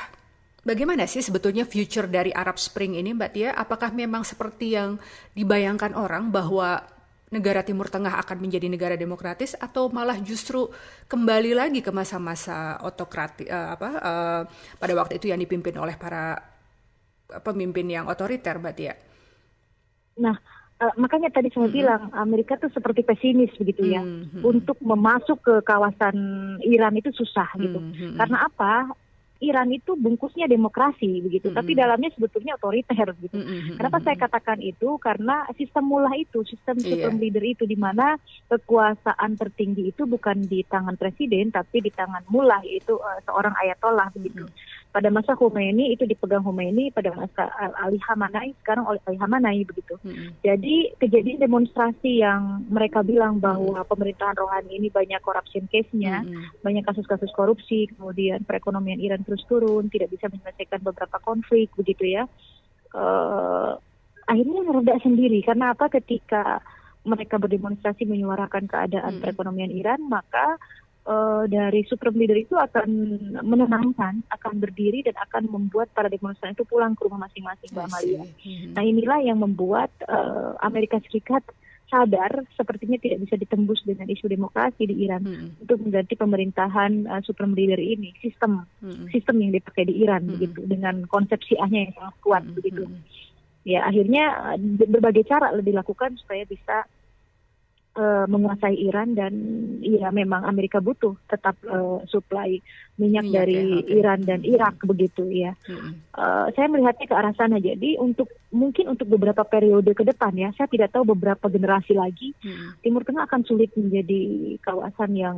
Bagaimana sih sebetulnya future dari Arab Spring ini, Mbak Tia? Apakah memang seperti yang dibayangkan orang bahwa negara Timur Tengah akan menjadi negara demokratis atau malah justru kembali lagi ke masa-masa otokrati uh, apa uh, pada waktu itu yang dipimpin oleh para pemimpin yang otoriter, Mbak Tia? Nah, uh, makanya tadi saya mm -hmm. bilang Amerika tuh seperti pesimis begitu ya. Mm -hmm. Untuk memasuk ke kawasan Iran itu susah gitu. Mm -hmm. Karena apa? Iran itu bungkusnya demokrasi begitu, mm -hmm. tapi dalamnya sebetulnya otoriter gitu. Mm -hmm. Kenapa saya katakan itu? Karena sistem mullah itu, sistem yeah. sistem leader itu di mana kekuasaan tertinggi itu bukan di tangan presiden tapi di tangan mullah yaitu uh, seorang ayatollah begitu. Mm -hmm pada masa Khomeini itu dipegang Khomeini pada masa Ali Hamanai sekarang oleh Ali Hamanai begitu. Hmm. Jadi kejadian demonstrasi yang mereka bilang bahwa hmm. pemerintahan rohani ini banyak corruption case-nya, hmm. banyak kasus-kasus korupsi, kemudian perekonomian Iran terus turun, tidak bisa menyelesaikan beberapa konflik begitu ya. Uh, akhirnya mereda sendiri karena apa ketika mereka berdemonstrasi menyuarakan keadaan hmm. perekonomian Iran maka uh, dari supreme leader itu akan menenangkan, akan berdiri dan akan membuat para demonstran itu pulang ke rumah masing-masing, Mbak Amalia. Hmm. Nah inilah yang membuat uh, Amerika Serikat sadar sepertinya tidak bisa ditembus dengan isu demokrasi di Iran hmm. untuk mengganti pemerintahan uh, supreme leader ini sistem hmm. sistem yang dipakai di Iran hmm. begitu dengan konsepsi ahnya yang sangat kuat hmm. begitu ya akhirnya berbagai cara dilakukan supaya bisa menguasai Iran dan ya memang Amerika butuh tetap uh, supply minyak, minyak dari ya, okay. Iran dan Irak begitu ya. Hmm. Uh, saya melihatnya ke arah sana. Jadi untuk mungkin untuk beberapa periode ke depan ya, saya tidak tahu beberapa generasi lagi hmm. Timur Tengah akan sulit menjadi kawasan yang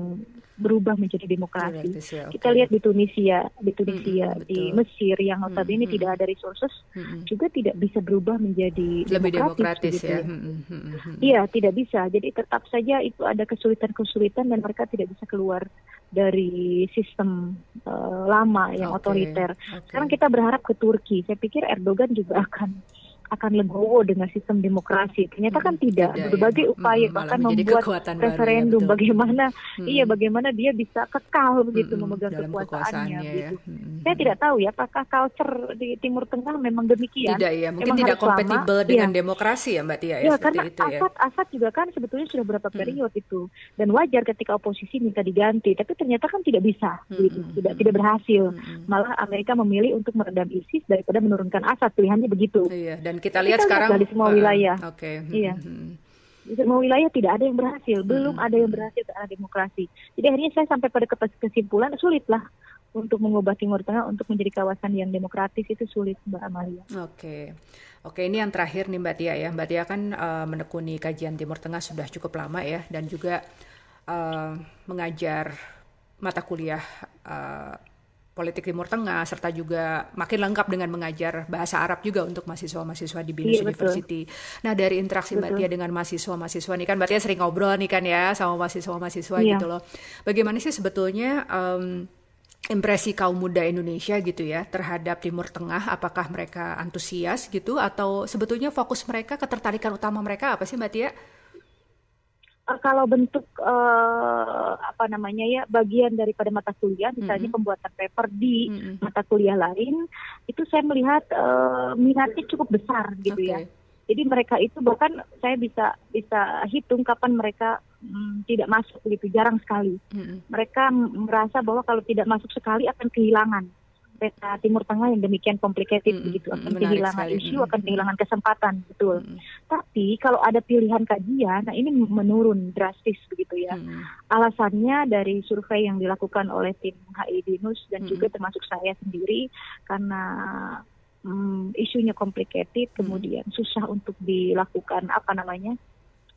berubah menjadi demokrasi. Ya, okay. Kita lihat di Tunisia, di Tunisia, hmm, di Mesir yang notabene hmm, tidak ada resources hmm. juga tidak bisa berubah menjadi lebih demokratis, demokratis ya. Iya, tidak bisa. Jadi tetap saja itu ada kesulitan-kesulitan dan mereka tidak bisa keluar dari sistem uh, lama yang okay. otoriter. Okay. Sekarang kita berharap ke Turki. Saya pikir Erdogan juga akan akan legowo dengan sistem demokrasi. Ternyata kan tidak. tidak Berbagai ya. upaya hmm, bahkan membuat referendum ya, bagaimana hmm. iya bagaimana dia bisa kekal begitu hmm, memegang kekuasaannya. Ya. Gitu. Hmm. Saya tidak tahu ya apakah culture di Timur Tengah memang demikian. Tidak ya, mungkin memang tidak kompatibel dengan ya. demokrasi ya Mbak Tia ya. Ya karena itu, ya. Asad Asad juga kan sebetulnya sudah berapa hmm. periode hmm. itu dan wajar ketika oposisi minta diganti, tapi ternyata kan tidak bisa hmm. gitu, hmm, tidak hmm. tidak berhasil. Hmm. Malah Amerika memilih untuk meredam ISIS daripada menurunkan Asad, pilihannya begitu. Iya, dan kita lihat kita sekarang di semua uh, wilayah. Oke. Okay. Iya. Hmm. Di semua wilayah tidak ada yang berhasil, belum ada yang berhasil ke arah demokrasi. Jadi akhirnya saya sampai pada kesimpulan sulitlah untuk mengubah Timur Tengah untuk menjadi kawasan yang demokratis itu sulit Mbak Amalia. Oke. Oke, ini yang terakhir nih Mbak Tia ya. Mbak Tia kan uh, menekuni kajian Timur Tengah sudah cukup lama ya dan juga uh, mengajar mata kuliah uh, politik Timur Tengah serta juga makin lengkap dengan mengajar bahasa Arab juga untuk mahasiswa-mahasiswa di Binus iya, University. Betul. Nah dari interaksi betul. Mbak Tia dengan mahasiswa-mahasiswa ini kan Mbak Tia sering ngobrol nih kan ya sama mahasiswa-mahasiswa iya. gitu loh. Bagaimana sih sebetulnya um, impresi kaum muda Indonesia gitu ya terhadap Timur Tengah? Apakah mereka antusias gitu atau sebetulnya fokus mereka ketertarikan utama mereka apa sih Mbak Tia? Uh, kalau bentuk uh, apa namanya ya bagian daripada mata kuliah misalnya mm -hmm. pembuatan paper di mm -hmm. mata kuliah lain itu saya melihat uh, minatnya cukup besar gitu okay. ya jadi mereka itu bahkan saya bisa bisa hitung kapan mereka hmm, tidak masuk gitu jarang sekali mm -hmm. mereka merasa bahwa kalau tidak masuk sekali akan kehilangan peta Timur Tengah yang demikian complicated mm, begitu akan kehilangan sekali. isu, mm, akan kehilangan kesempatan betul. Mm. Tapi kalau ada pilihan kajian, nah ini menurun drastis begitu ya. Mm. Alasannya dari survei yang dilakukan oleh tim HI Binus dan mm. juga termasuk saya sendiri karena um, isunya complicated, kemudian susah untuk dilakukan apa namanya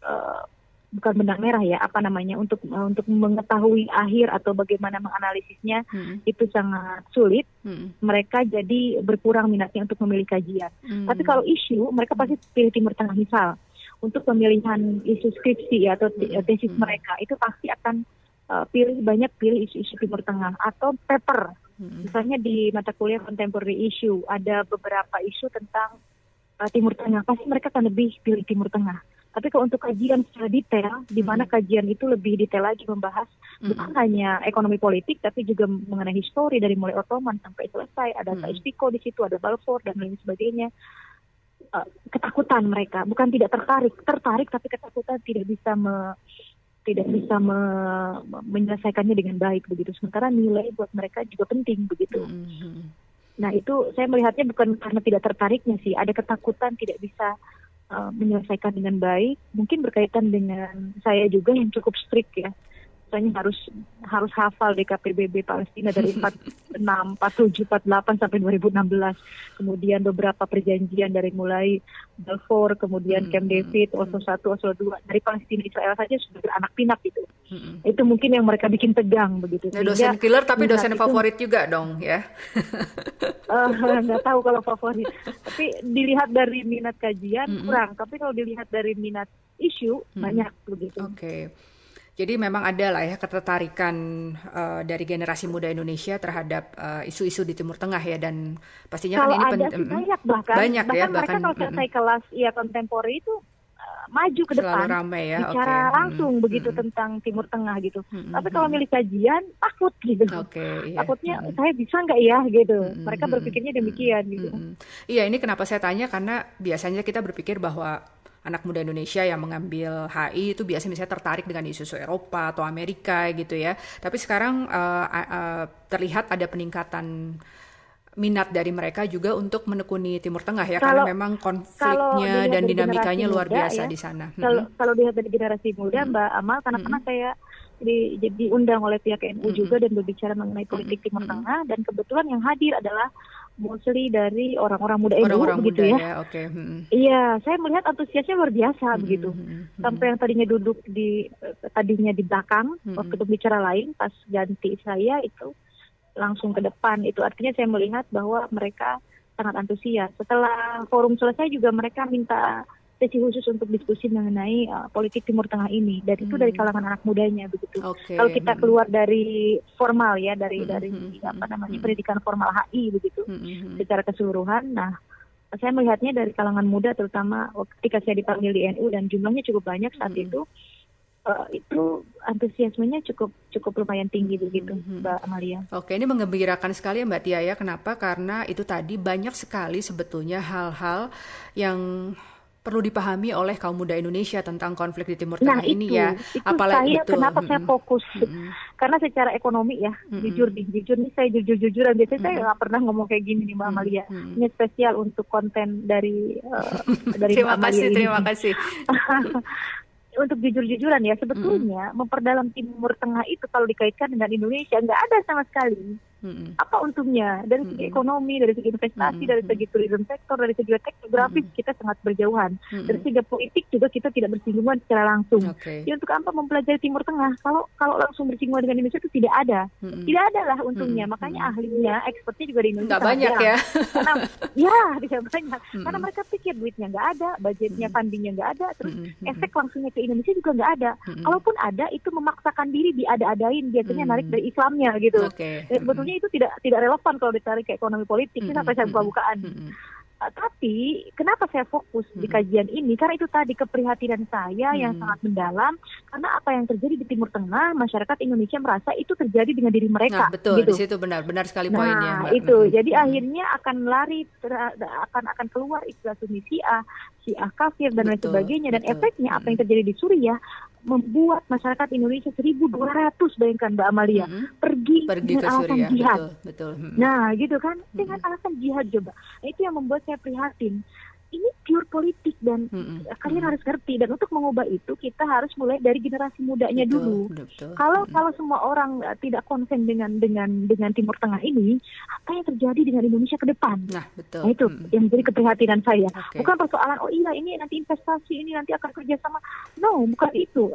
uh, bukan benang merah ya apa namanya untuk uh, untuk mengetahui akhir atau bagaimana menganalisisnya hmm. itu sangat sulit hmm. mereka jadi berkurang minatnya untuk memilih kajian hmm. tapi kalau isu mereka pasti pilih timur tengah misal untuk pemilihan isu skripsi ya, atau hmm. tesis hmm. mereka itu pasti akan uh, pilih banyak pilih isu-isu timur tengah atau paper hmm. misalnya di mata kuliah contemporary issue ada beberapa isu tentang uh, timur tengah pasti mereka akan lebih pilih timur tengah tapi kalau untuk kajian secara detail, di mana hmm. kajian itu lebih detail lagi membahas hmm. bukan hanya ekonomi politik, tapi juga mengenai histori dari mulai Ottoman sampai selesai. Ada hmm. Di situ, ada Balfour dan lain sebagainya. Uh, ketakutan mereka, bukan tidak tertarik, tertarik tapi ketakutan tidak bisa me, tidak bisa me, menyelesaikannya dengan baik begitu. Sementara nilai buat mereka juga penting begitu. Hmm. hmm. Nah itu saya melihatnya bukan karena tidak tertariknya sih, ada ketakutan tidak bisa uh, menyelesaikan dengan baik. Mungkin berkaitan dengan saya juga yang cukup strict ya misalnya harus harus hafal DKPBB Palestina dari 46, 47, 48 sampai 2016. Kemudian beberapa perjanjian dari mulai Balfour, kemudian hmm, Camp hmm, David, hmm. Oslo 1, Oslo 2 dari Palestina Israel saja sudah beranak pinak itu. Hmm. Itu mungkin yang mereka bikin tegang begitu. Ya, dosen killer tapi dosen favorit juga dong ya. uh, nggak tahu kalau favorit. tapi dilihat dari minat kajian hmm. kurang. Tapi kalau dilihat dari minat isu hmm. banyak begitu. Oke. Okay. Jadi memang ada lah ya ketertarikan uh, dari generasi muda Indonesia terhadap eh, isu-isu uh, di Timur Tengah ya dan pastinya kalau kan ini ada banyak bahkan banyak bahkan ya mereka bahkan kalau selesai mm, kelas ya kontemporer itu uh, maju ke depan ya, bicara okay. langsung hmm, begitu hmm. tentang Timur Tengah gitu. Hmm, Tapi kalau milih kajian takut gitu. Okay, iya. Takutnya hmm. saya bisa nggak ya gitu. Hmm, mereka berpikirnya demikian hmm, gitu. Iya ini kenapa saya tanya karena biasanya kita berpikir bahwa anak muda Indonesia yang mengambil HI itu biasanya misalnya tertarik dengan isu-isu Eropa atau Amerika gitu ya. Tapi sekarang uh, uh, terlihat ada peningkatan minat dari mereka juga untuk menekuni Timur Tengah ya kalau, karena memang konfliknya dan dinamikanya luar biasa ya, di sana. Kalau hmm. kalau dilihat dari generasi muda hmm. Mbak Amal karena hmm. saya di, diundang oleh pihak NU mm-hmm. juga dan berbicara mengenai politik mm-hmm. Timur Tengah dan kebetulan yang hadir adalah mostly dari orang-orang muda NU orang begitu muda, ya. ya. Okay. Mm-hmm. Iya, saya melihat antusiasnya luar biasa mm-hmm. begitu. Mm-hmm. Sampai yang tadinya duduk di tadinya di belakang mm-hmm. waktu berbicara lain pas ganti saya itu langsung ke depan. Itu artinya saya melihat bahwa mereka sangat antusias. Setelah forum selesai juga mereka minta sesi khusus untuk diskusi mengenai uh, politik Timur Tengah ini dan itu dari hmm. kalangan anak mudanya begitu. Okay. Kalau kita hmm. keluar dari formal ya dari hmm. dari apa namanya pendidikan formal HI begitu secara keseluruhan. Nah, saya melihatnya dari kalangan muda terutama ketika saya dipanggil di NU dan jumlahnya cukup banyak saat itu uh, itu antusiasmenya cukup cukup lumayan tinggi begitu mm-hmm. Mbak Amalia. Oke, ini mengembirakan sekali ya Mbak Tia ya. Kenapa? Karena itu tadi banyak sekali sebetulnya hal-hal yang perlu dipahami oleh kaum muda Indonesia tentang konflik di Timur Tengah nah, ini itu, ya. Itu Apalagi saya, betul. kenapa mm -hmm. saya fokus? Mm -hmm. Karena secara ekonomi ya, mm -hmm. jujur nih, jujur nih saya jujur-jujuran. Biasanya mm -hmm. saya nggak pernah ngomong kayak gini nih Mbak Amalia. Mm -hmm. Ini spesial untuk konten dari uh, dari Mbak Amalia kasih, ini. Terima kasih, untuk jujur-jujuran ya sebetulnya mm. memperdalam Timur Tengah itu kalau dikaitkan dengan Indonesia nggak ada sama sekali. Hmm. Apa untungnya dari segi hmm. ekonomi, dari segi investasi, hmm. dari segi tourism sektor, dari segi teknografis hmm. kita sangat berjauhan. Hmm. Dari segi politik juga kita tidak bersinggungan secara langsung. Okay. Ya untuk apa mempelajari Timur Tengah kalau kalau langsung bersinggungan dengan Indonesia itu tidak ada. Hmm. Tidak ada lah untungnya. Hmm. Makanya ahlinya, expertnya juga di Indonesia. Nggak banyak ya. Karena ya tidak banyak. Hmm. Karena mereka pikir duitnya nggak ada, budgetnya, hmm. fundingnya nggak ada, terus hmm. efek langsungnya ke Indonesia juga nggak ada. Hmm. Kalaupun ada itu memaksakan diri diada-adain biasanya hmm. narik dari Islamnya gitu. Okay. Sebetulnya itu tidak tidak relevan kalau ditarik ke ekonomi politik. Mm -hmm. Kenapa saya buka-bukaan? Mm -hmm. Uh, tapi kenapa saya fokus hmm. di kajian ini? Karena itu tadi keprihatinan saya hmm. yang sangat mendalam. Karena apa yang terjadi di Timur Tengah, masyarakat Indonesia merasa itu terjadi dengan diri mereka. Nah, betul, gitu. di situ benar, benar sekali nah, poinnya. Nah, itu. Hmm. Jadi akhirnya akan lari, akan akan keluar istilah Sunni Syiah kafir dan lain sebagainya dan betul. efeknya apa yang terjadi di Suriah membuat masyarakat Indonesia 1.200 bayangkan Mbak Amalia mm -hmm. pergi, pergi dengan alasan Suriah. jihad. Betul, betul. Mm -hmm. Nah, gitu kan dengan mm -hmm. alasan jihad coba. Nah, itu yang membuat saya prihatin ini pure politik dan hmm, kalian harus ngerti dan untuk mengubah itu kita harus mulai dari generasi mudanya betul, dulu. Betul. Kalau hmm. kalau semua orang uh, tidak konsen dengan dengan dengan Timur Tengah ini, apa yang terjadi dengan Indonesia ke depan? Nah, betul. Nah, itu hmm. yang menjadi keprihatinan saya. Okay. Bukan persoalan oh iya ini nanti investasi ini nanti akan kerjasama. No, bukan itu.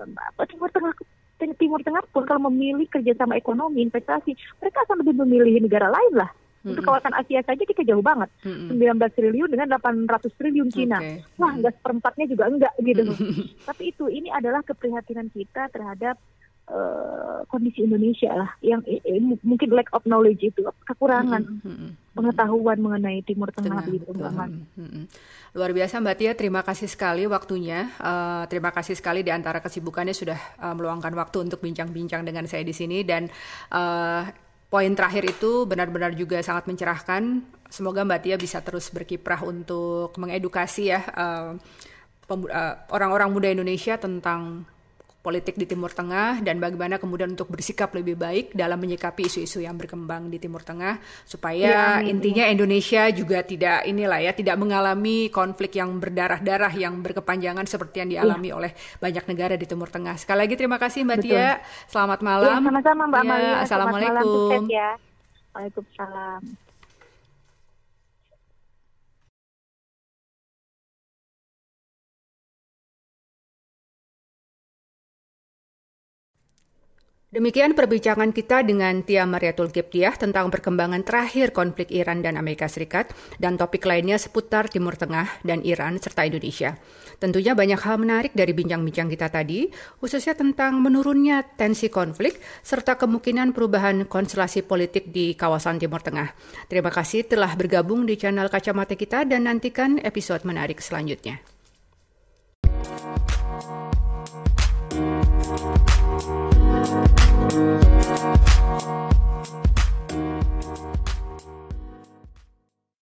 Timur Tengah Timur Tengah pun kalau memilih kerjasama ekonomi investasi, mereka akan lebih memilih negara lain lah Mm-hmm. Untuk kawasan Asia saja kita jauh banget. Mm-hmm. 19 triliun dengan 800 triliun Cina. Okay. Wah, enggak seperempatnya juga enggak gitu. Tapi itu ini adalah keprihatinan kita terhadap uh, kondisi Indonesia lah yang eh, mungkin lack of knowledge itu, kekurangan mm-hmm. pengetahuan mengenai Timur Tengah gitu, mm-hmm. Luar biasa Mbak Tia, terima kasih sekali waktunya. Uh, terima kasih sekali di antara kesibukannya sudah uh, meluangkan waktu untuk bincang-bincang dengan saya di sini dan uh, poin terakhir itu benar-benar juga sangat mencerahkan. Semoga Mbak Tia bisa terus berkiprah untuk mengedukasi ya uh, orang-orang uh, muda Indonesia tentang politik di Timur Tengah dan bagaimana kemudian untuk bersikap lebih baik dalam menyikapi isu-isu yang berkembang di Timur Tengah supaya ya, intinya Indonesia juga tidak inilah ya tidak mengalami konflik yang berdarah-darah yang berkepanjangan seperti yang dialami ya. oleh banyak negara di Timur Tengah. Sekali lagi terima kasih Mbak Betul. Tia. Selamat malam. Ya, sama-sama Mbak ya, Amalia. Assalamualaikum. Selamat malam, ya. Waalaikumsalam. Demikian perbincangan kita dengan Tia Mariatul Kiptiah tentang perkembangan terakhir konflik Iran dan Amerika Serikat dan topik lainnya seputar Timur Tengah dan Iran serta Indonesia. Tentunya banyak hal menarik dari bincang-bincang kita tadi, khususnya tentang menurunnya tensi konflik serta kemungkinan perubahan konstelasi politik di kawasan Timur Tengah. Terima kasih telah bergabung di channel Kacamata kita dan nantikan episode menarik selanjutnya.